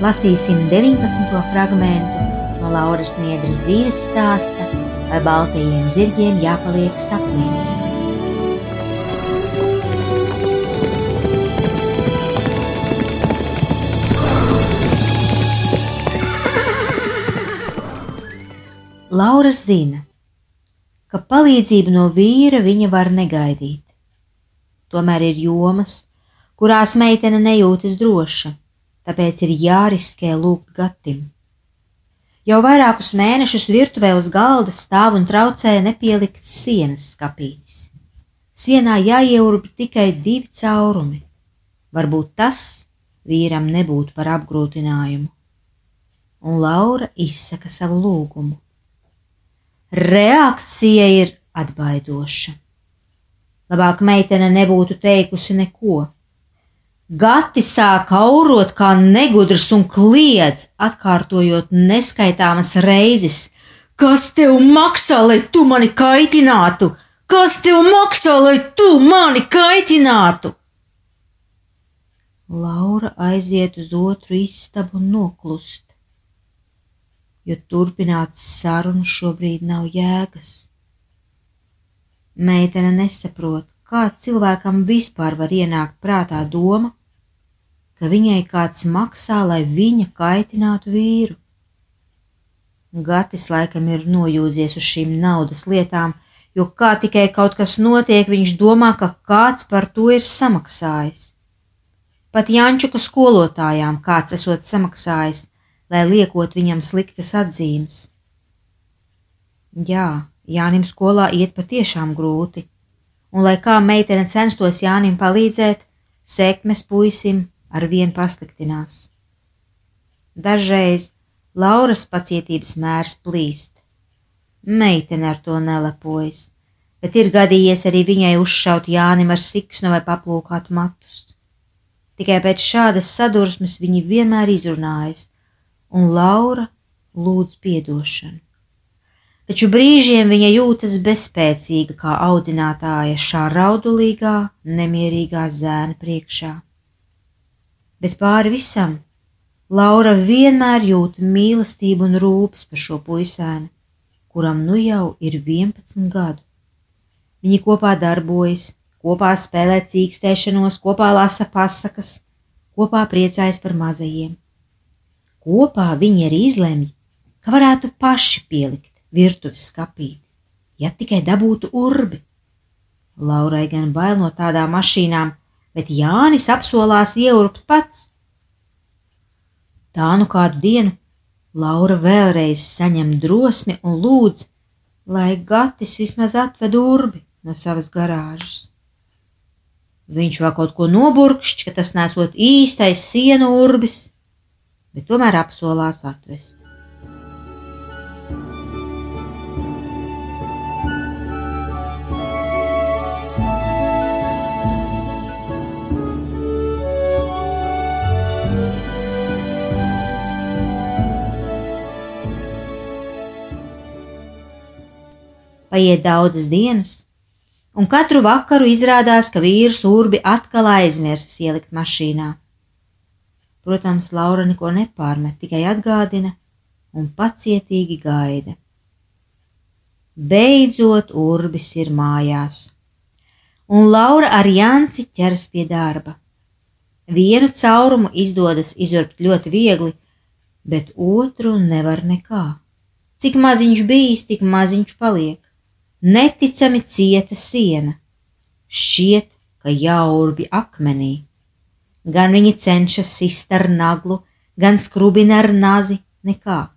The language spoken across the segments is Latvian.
lasīsim 19. fragment no Lauras Niedras dzīves stāsta, vai baltajiem zirgiem jāpaliek sapnī. Laura zina, ka palīdzību no vīra viņa var negaidīt. Tomēr ir jomas, kurās meitene nejūtas droša tāpēc ir jāriskē lūgt gatim. Jau vairākus mēnešus virtuvē uz galda stāv un traucē nepielikts sienas skapītis. Sienā jāieurb tikai divi caurumi. Varbūt tas vīram nebūtu par apgrūtinājumu. Un Laura izsaka savu lūgumu. Reakcija ir atbaidoša. Labāk meitene nebūtu teikusi neko Gati sāk aurot kā negudrs un kliedz, atkārtojot neskaitāmas reizes. Kas tev maksā, lai tu mani kaitinātu? Kas tev maksā, lai tu mani kaitinātu? Laura aiziet uz otru istabu un noklust, jo turpināt sarunu šobrīd nav jēgas. Meitene nesaprot, kā cilvēkam vispār var ienākt prātā doma, ka viņai kāds maksā, lai viņa kaitinātu vīru. Gatis laikam ir nojūdzies uz šīm naudas lietām, jo kā tikai kaut kas notiek, viņš domā, ka kāds par to ir samaksājis. Pat Jančuka skolotājām kāds esot samaksājis, lai liekot viņam sliktas atzīmes. Jā, Jānim skolā iet patiešām grūti, un lai kā meitene censtos Jānim palīdzēt, sekmes puisim ar vien pasliktinās. Dažreiz Lauras pacietības mērs plīst. Meitene ar to nelepojas, bet ir gadījies arī viņai uzšaut Jānim ar siksnu vai paplūkāt matus. Tikai pēc šādas sadursmes viņi vienmēr izrunājas, un Laura lūdz piedošanu. Taču brīžiem viņa jūtas bezspēcīga kā audzinātāja šā raudulīgā, nemierīgā zēna priekšā bet pāri visam Laura vienmēr jūt mīlestību un rūpes par šo puisēnu, kuram nu jau ir 11 gadu. Viņi kopā darbojas, kopā spēlē cīkstēšanos, kopā lasa pasakas, kopā priecājas par mazajiem. Kopā viņi arī izlemj, ka varētu paši pielikt virtuves skapīti, ja tikai dabūtu urbi. Laurai gan bail no tādām mašīnām, bet Jānis apsolās ieurbt pats. Tā nu kādu dienu Laura vēlreiz saņem drosmi un lūdz, lai Gatis vismaz atved urbi no savas garāžas. Viņš vēl kaut ko noburkšķ, ka tas nesot īstais sienu urbis, bet tomēr apsolās atvest. Paiet daudzas dienas, un katru vakaru izrādās, ka vīrs urbi atkal aizmirsis ielikt mašīnā. Protams, Laura neko nepārmet, tikai atgādina un pacietīgi gaida. Beidzot, urbis ir mājās, un Laura ar Janci ķeras pie darba. Vienu caurumu izdodas izurbt ļoti viegli, bet otru nevar nekā. Cik maziņš bijis, tik maziņš paliek. Neticami cieta siena. Šķiet, ka jaurbi akmenī. Gan viņi cenšas sist ar naglu, gan skrubina ar nazi, nekā.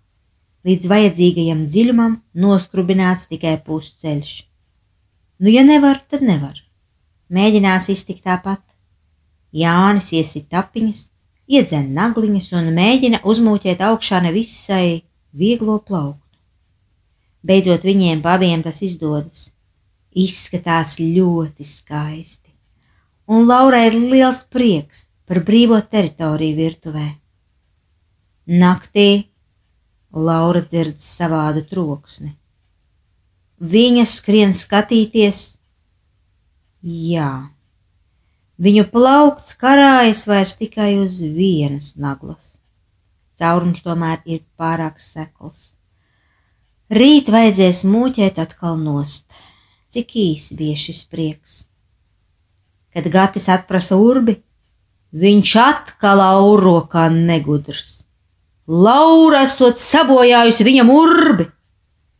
Līdz vajadzīgajam dziļumam noskrubināts tikai pusceļš. Nu, ja nevar, tad nevar. Mēģinās iztikt tāpat. Jānis iesit tapiņas, iedzen nagliņas un mēģina uzmūķēt augšā nevisai vieglo plauktu. Beidzot viņiem abiem tas izdodas. Izskatās ļoti skaisti, un Laurai ir liels prieks par brīvo teritoriju virtuvē. Naktī Laura dzird savādu troksni. Viņa skrien skatīties, jā, Viņu plaukts karājas vairs tikai uz vienas naglas. Caurums tomēr ir pārāk sekls. Rīt vajadzēs mūķēt atkal nost. Cik īsi bija šis prieks. Kad Gatis atprasa urbi, viņš atkal auro kā negudrs. Laura esot sabojājusi viņam urbi.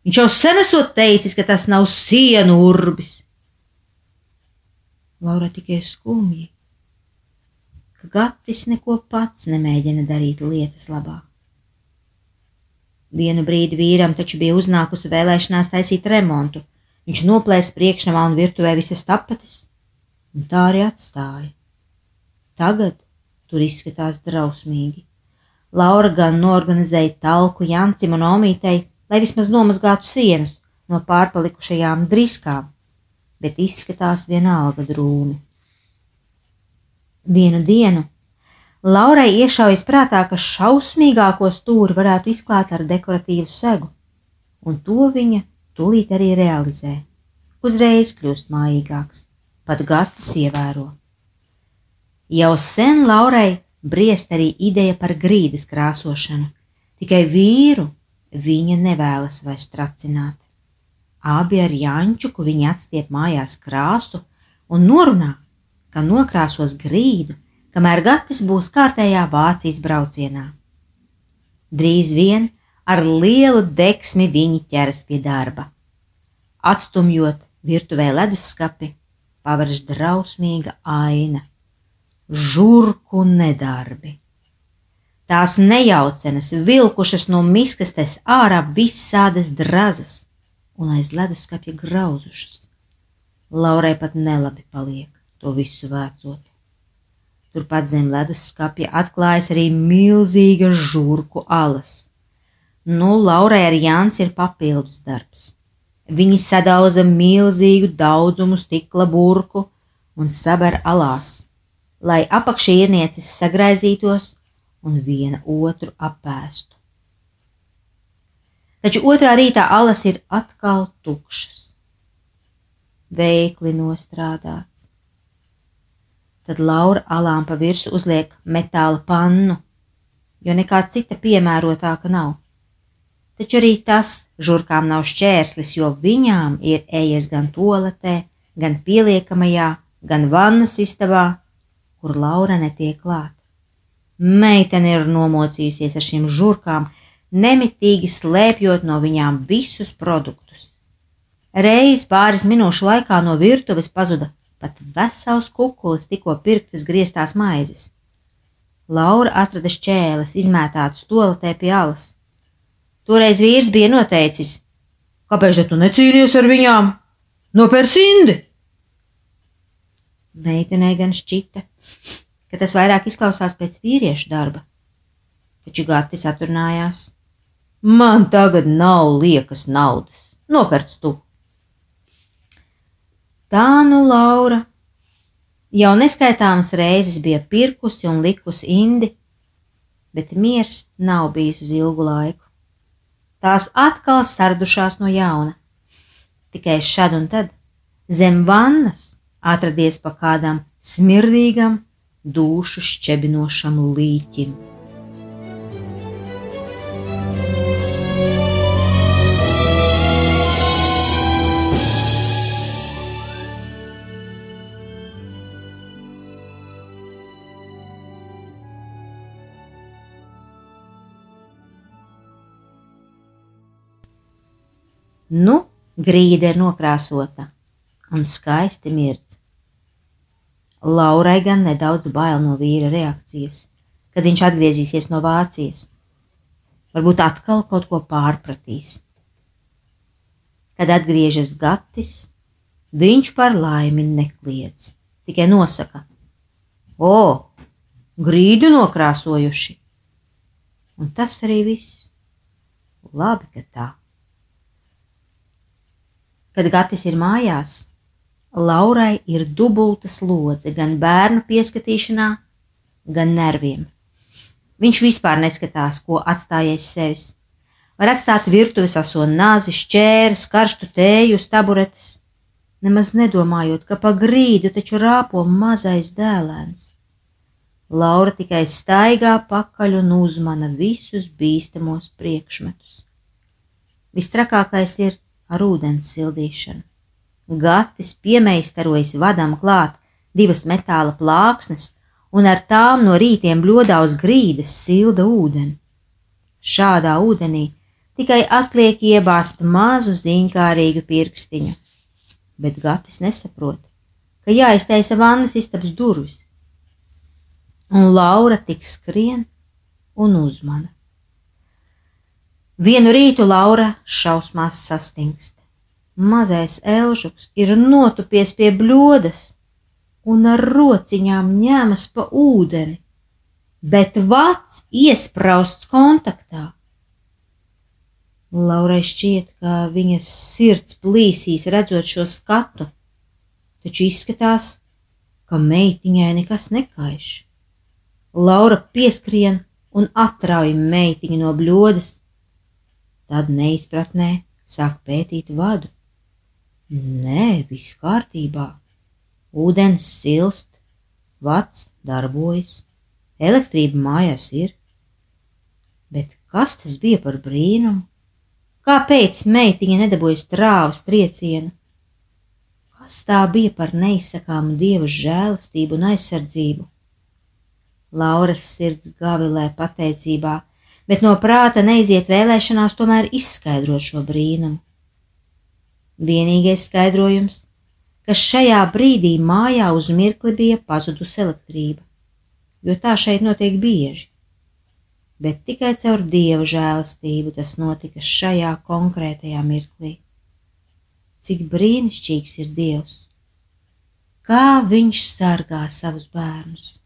Viņš jau sen esot teicis, ka tas nav sienu urbis. Laura tikai skumji, ka Gatis neko pats nemēģina darīt lietas labā. Vienu brīdi vīram taču bija uznākusi vēlēšanās taisīt remontu. Viņš noplēs priekšnamā un virtuvē visas tapetes, un tā arī atstāja. Tagad tur izskatās drausmīgi. Laura gan norganizēja talku Jancim un Omītei, lai vismaz nomazgātu sienas no pārpalikušajām driskām, bet izskatās vienalga drūmi. Vienu dienu Laurai iešaujas prātā, ka šausmīgāko stūri varētu izklāt ar dekoratīvu segu, un to viņa tūlīt arī realizē. Uzreiz kļūst mājīgāks, pat gatis ievēro. Jau sen Laurai briest arī ideja par grīdas krāsošanu, tikai vīru viņa nevēlas vairs tracināt. Abi ar Jančuku viņi atstiep mājās krāsu un norunā, ka nokrāsos grīdu, kamēr Gatis būs kārtējā Vācijas braucienā. Drīz vien ar lielu deksmi viņi ķeras pie darba. Atstumjot virtuvē leduskapi, pavarž drausmīga aina - žurku nedarbi. Tās nejaucenas vilkušas no miskastes ārā visādas drazas un aiz leduskapja grauzušas. Laurai pat nelabi paliek to visu vēcot. Turpat zem leduskapja atklājas arī milzīga žurku alas. Nu, Laurai ar Jānis ir papildus darbs. Viņi sadauza milzīgu daudzumu stikla burku un saber alās, lai apakšīrniecis sagraizītos un viena otru apēstu taču otrā rītā alas ir atkal tukšas. Veikli nostrādāts. Tad Laura alām pa virsmu uzliek metāla pannu, jo nekā cita piemērotāka nav. Taču arī tas žurkām nav šķērslis, jo viņām ir ejies gan toaletē, gan pieliekamajā, gan vannas istabā, kur Laura netiek klāt. Meitene ir nomocījusies ar šīm žurkām, nemitīgi slēpjot no viņām visus produktus. Reiz pāris minūšu laikā no virtuves pazuda pat vesels kukulis, tikko pirktas grieztās maizes. Laura atrada šķēles, izmētātas toaletē pie alas. Toreiz vīrs bija noteicis, kāpēc tu necīnies ar viņām? Nopērc indi! Meitenei gan šķita, ka tas vairāk izklausās pēc vīriešu darba, taču Gatis aturnājās. Man tagad nav liekas naudas. Nopērts tu. Tā nu Laura jau neskaitāmas reizes bija pirkusi un likusi indi, bet miers nav bijis uz ilgu laiku. Tās atkal sardušās no jauna. Tikai šad un tad zem vannas atradies pa kādam smirdīgam, dušu šķebinošam līķim. Nu, grīda ir nokrāsota un skaisti mirdz. Laurai gan nedaudz bail no vīra reakcijas, kad viņš atgriezīsies no Vācijas. Varbūt atkal kaut ko pārpratīs. Kad atgriežas Gatis, viņš par laimi nekliedz, tikai nosaka: O, grīdu nokrāsojuši! Un tas arī viss. Labi, ka tā. Kad Gatis ir mājās, Laurai ir dubulta slodze gan bērnu pieskatīšanā, gan nerviem. Viņš vispār neskatās, ko atstājies sevis. Var atstāt virtuves aso nāzi, šķērs, karstu tēju uz taburetes, nemaz nedomājot, ka pa grīdu taču rāpo mazais dēlēns. Laura tikai staigā pakaļ un uzmana visus bīstamos priekšmetus. Vistrakākais ir ar ūdens sildīšanu. Gatis piemeistarojas vadam klāt divas metāla plāksnes un ar tām no rītiem bļodā uz grīdas silda ūdeni. Šādā ūdenī tikai atliek iebāzt mazu zīņkārīgu pirkstiņu, bet Gatis nesaprot, ka jāiztaisa vannas istabas durvis, un Laura tik skrien un uzmana. Vienu rītu Laura šausmās sastingst. Mazais elžuks ir notupies pie bļodas un ar rociņām ņemas pa ūdeni, bet vats iesprausts kontaktā. Laurai šķiet, ka viņas sirds plīsīs redzot šo skatu, taču izskatās, ka meitiņai nekas nekaiš. Laura pieskrien un atrauj meitiņu no bļodas, tad neizpratnē sāk pētīt vadu. Nē, viss kārtībā. Ūdens silst, vats darbojas, elektrība mājās ir. Bet kas tas bija par brīnumu? Kāpēc meitiņa nedabūja strāvas triecienu? Kas tā bija par neizsakāmu dievu žēlastību un aizsardzību? Lauras sirds gavilē pateicībā, bet no prāta neiziet vēlēšanās tomēr izskaidrot šo brīnumu. Vienīgais skaidrojums, ka šajā brīdī mājā uz mirkli bija pazudusi elektrība, jo tā šeit notiek bieži. Bet tikai caur dieva žēlastību tas notika šajā konkrētajā mirklī. Cik brīnišķīgs ir Dievs! Kā viņš sargā savus bērnus!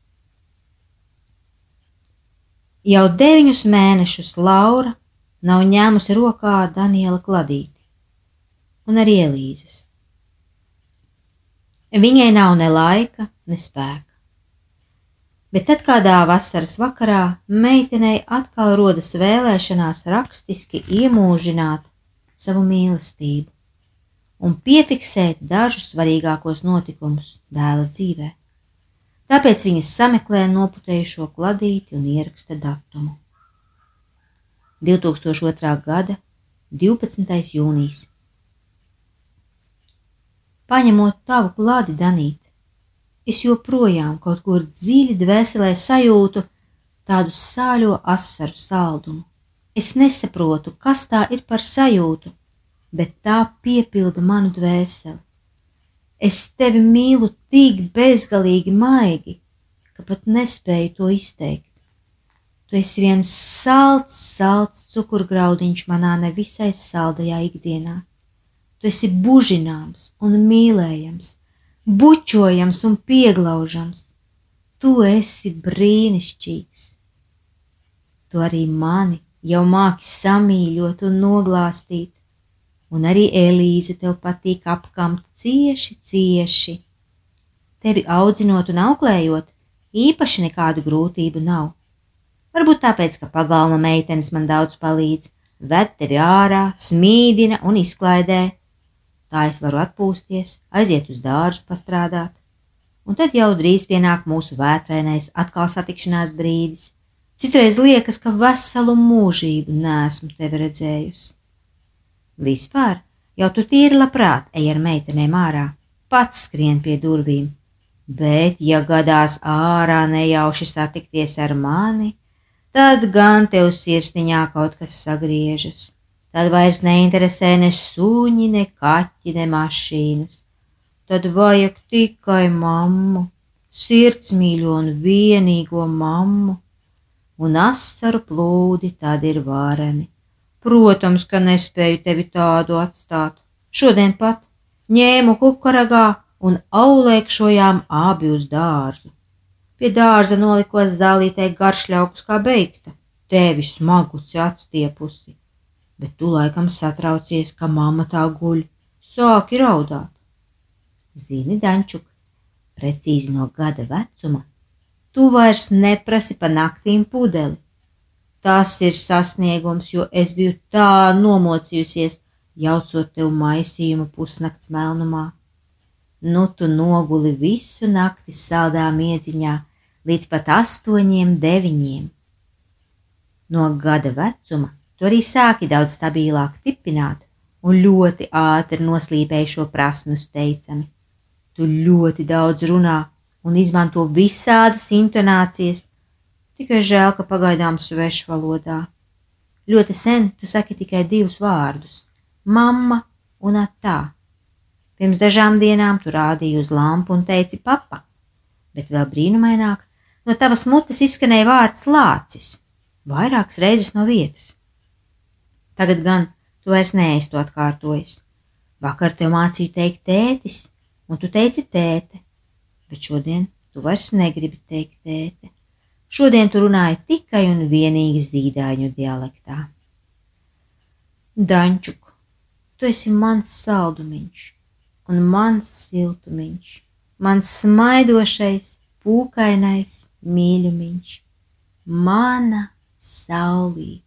Jau deviņus mēnešus Laura nav ņēmusi rokā Daniela kladīti un arī Elīzes. Viņai nav ne laika, ne spēka. Bet tad kādā vasaras vakarā meitenei atkal rodas vēlēšanās rakstiski iemūžināt savu mīlestību un piefiksēt dažus svarīgākos notikumus dēla dzīvē. Tāpēc viņas sameklē noputējušo kladīti un ieraksta datumu. 2002. gada 12. jūnijas paņemot tavu klādi, Danīt. Es joprojām kaut kur dziļi dvēselē sajūtu tādu sāļo asaru saldumu. Es nesaprotu, kas tā ir par sajūtu, bet tā piepilda manu dvēseli. Es tevi mīlu tik bezgalīgi maigi, ka pat nespēju to izteikt. Tu esi viens salds, salds cukurgraudiņš manā nevisai saldajā ikdienā. Tu esi bužināms un mīlējams, bučojams un pieglaužams. Tu esi brīnišķīgs. Tu arī mani jau māki samīļot un noglāstīt, un arī Elīze tev patīk apkamt cieši, cieši. Tevi audzinot un auklējot, īpaši nekādu grūtību nav. Varbūt tāpēc, ka pagalma meitenes man daudz palīdz, ved tevi ārā, smīdina un izklaidē, Tā es varu atpūsties, aiziet uz dārzu, pastrādāt, un tad jau drīz pienāk mūsu vētrainais atkal satikšanās brīdis. Citreiz liekas, ka veselu mūžību nesmu tevi redzējusi. Vispār? Jau tu tīri labprāt ej ar meitenēm ārā, pats skrien pie durvīm, bet, ja gadās ārā nejauši satikties ar mani, tad gan tev sirsniņā kaut kas sagriežas. Tad vairs neinteresē ne suņi, ne kaķi, ne mašīnas. Tad vajag tikai mammu, sirdsmīļo un vienīgo mammu, un asaru plūdi tad ir vāreni. Protams, ka nespēju tevi tādu atstāt. Šodien pat ņēmu kukaragā un aulēkšojām abi uz dārzu. Pie dārza nolikos zālītē garšļaukus kā beigta, tevi smaguci atstiepusi, bet tu laikam satraucies, ka mamma tā guļ, sāki raudāt. Zini, Dančuk, precīzi no gada vecuma, tu vairs neprasi pa naktīm pudeli. Tas ir sasniegums, jo es biju tā nomocījusies, jaucot tev maisījumu pusnakts melnumā Nu tu noguli visu nakti saldā miedziņā līdz pat astoņiem, deviņiem. No gada vecuma tu arī sāki daudz stabilāk tipināt un ļoti ātri noslīpēji šo prasmu teicami. Tu ļoti daudz runā un izmanto visādas intonācijas, tikai žēl, ka pagaidām svešu valodā. Ļoti sen tu saki tikai divus vārdus - mamma un attā. Pirms dažām dienām tu rādīji uz lampu un teici papa, bet vēl brīnumaināk no tavas mutes izskanēja vārds lācis, vairākas reizes no vietas. Tagad gan tu vairs neesi to atkārtojis. Vakar tev mācīju teikt tētis, un tu teici tēte, bet šodien tu vairs negribi teikt tēte. Šodien tu runāji tikai un vienīgi zīdaiņu dialektā. Dančuk, tu esi mans saldumiņš, un mans siltumiņš, mans smaidošais, pūkainais mīļumiņš, mana saulīte.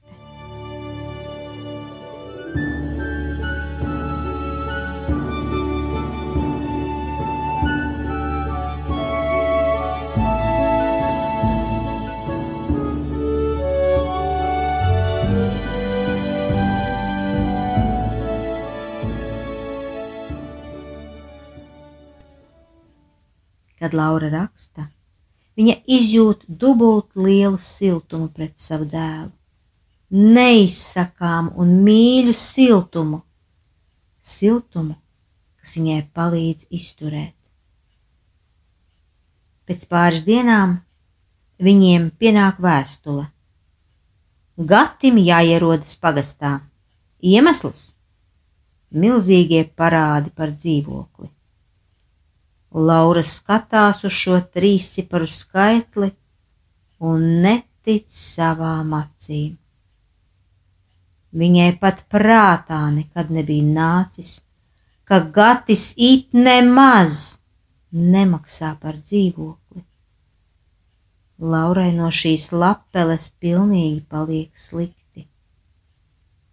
Kad Laura raksta, viņa izjūt dubult lielu siltumu pret savu dēlu, neizsakām un mīļu siltumu, siltumu, kas viņai palīdz izturēt. Pēc pāris dienām viņiem pienāk vēstule. Gatim jāierodas pagastā. Iemesls - milzīgie parādi par dzīvokli. Laura skatās uz šo trīsciparu skaitli un netic savām acīm. Viņai pat prātā nekad nebija nācis, ka Gatis it nemaz nemaksā par dzīvokli. Laurai no šīs lapeles pilnīgi paliek slikti.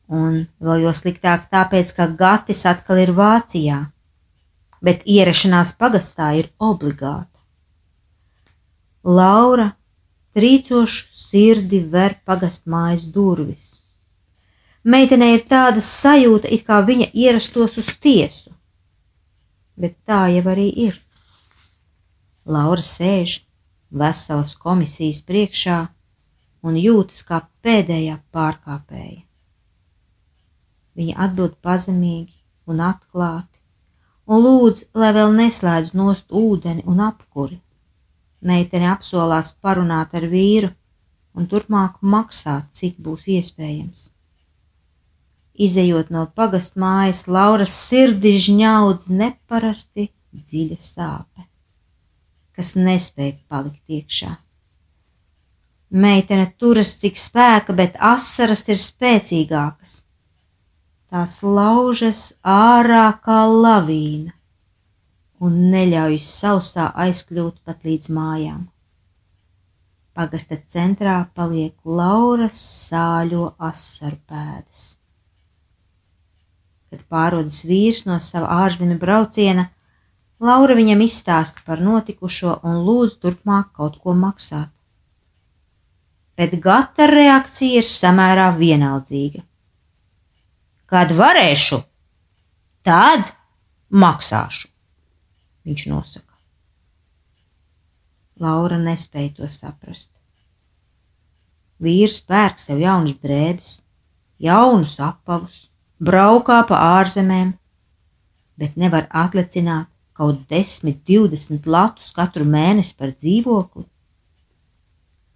Un vēl jo sliktāk tāpēc, ka Gatis atkal ir Vācijā bet ierašanās pagastā ir obligāta. Laura trīcošu sirdi ver pagastmājas durvis. Meitenei ir tāda sajūta, it kā viņa ierastos uz tiesu, bet tā jau arī ir. Laura sēž veselas komisijas priekšā un jūtas kā pēdējā pārkāpēja. Viņa atbild pazemīgi un atklāti, un lūdz, lai vēl neslēdz nost ūdeni un apkuri. Meitene apsolās parunāt ar vīru un turpmāk maksāt, cik būs iespējams. Izejot no pagast mājas, Lauras sirdi žņaudz neparasti dziļa sāpe, kas nespēja palikt iekšā. Meitene turas cik spēka, bet asaras ir spēcīgākas tās laužas ārā kā lavīna un neļauj sausā aizkļūt pat līdz mājām. Pagasta centrā paliek Lauras sāļo asaru pēdas. Kad pārodas vīrs no sava ārzemju brauciena, Laura viņam izstāsta par notikušo un lūdz turpmāk kaut ko maksāt. Bet gata reakcija ir samērā vienaldzīga. Kad varēšu, tad maksāšu, viņš nosaka. Laura nespēja to saprast. Vīrs pērk sev jaunas drēbes, jaunus apavus, braukā pa ārzemēm, bet nevar atlicināt kaut 10, 20 latus katru mēnesi par dzīvokli.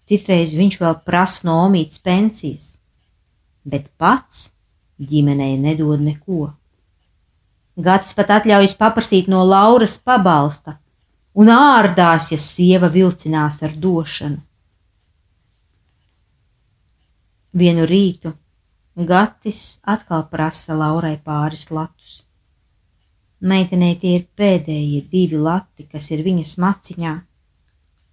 Citreiz viņš vēl prasa no omītas pensijas, bet pats ģimenei nedod neko. Gatis pat atļaujas paprasīt no Lauras pabalsta un ārdās, ja sieva vilcinās ar došanu. Vienu rītu Gatis atkal prasa Laurai pāris latus. Meitenei tie ir pēdējie divi lati, kas ir viņas maciņā.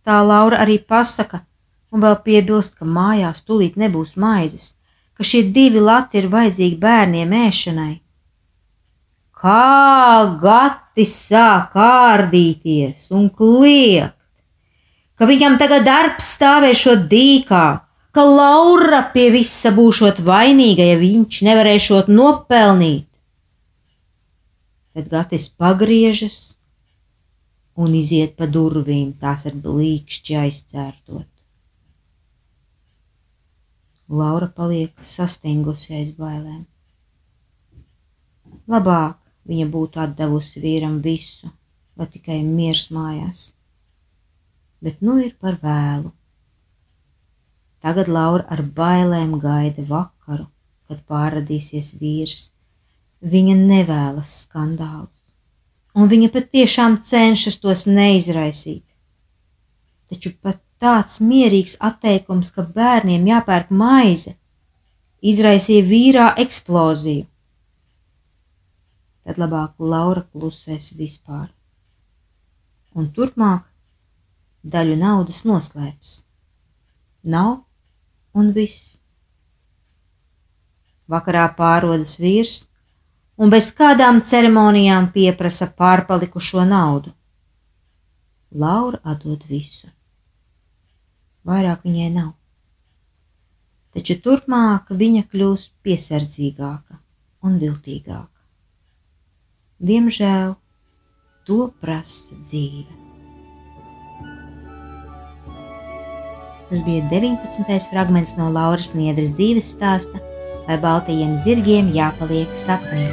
Tā Laura arī pasaka, un vēl piebilst, ka mājās tūlīt nebūs maizes, ka šie divi lati ir vajadzīgi bērniem ēšanai. Kā gati sāk kārdīties un kliegt, ka viņam tagad darbs stāvēšot dīkā, ka Laura pie visa būšot vainīga, ja viņš nevarēšot nopelnīt Tad Gatis pagriežas un iziet pa durvīm, tās ar blīkšķi aizcērtot. Laura paliek sastingusi aiz bailēm. Labāk viņa būtu atdevusi vīram visu, lai tikai miers mājās. Bet nu ir par vēlu. Tagad Laura ar bailēm gaida vakaru, kad pārradīsies vīrs Viņa nevēlas skandālus, un viņa patiešām cenšas tos neizraisīt. Taču pat tāds mierīgs atteikums, ka bērniem jāpērk maize, izraisīja vīrā eksploziju. Tad labāk Laura klusēs vispār, un turpmāk daļu naudas noslēps. Nav un viss. Vakarā pārodas vīrs un bez kādām ceremonijām pieprasa pārpalikušo naudu. Laura atdod visu. Vairāk viņai nav. Taču turpmāk viņa kļūs piesardzīgāka un viltīgāka. Diemžēl to prasa dzīve. Tas bija 19. fragments no Lauras Niedras dzīves stāsta vai baltajiem zirgiem jāpaliek sapnī.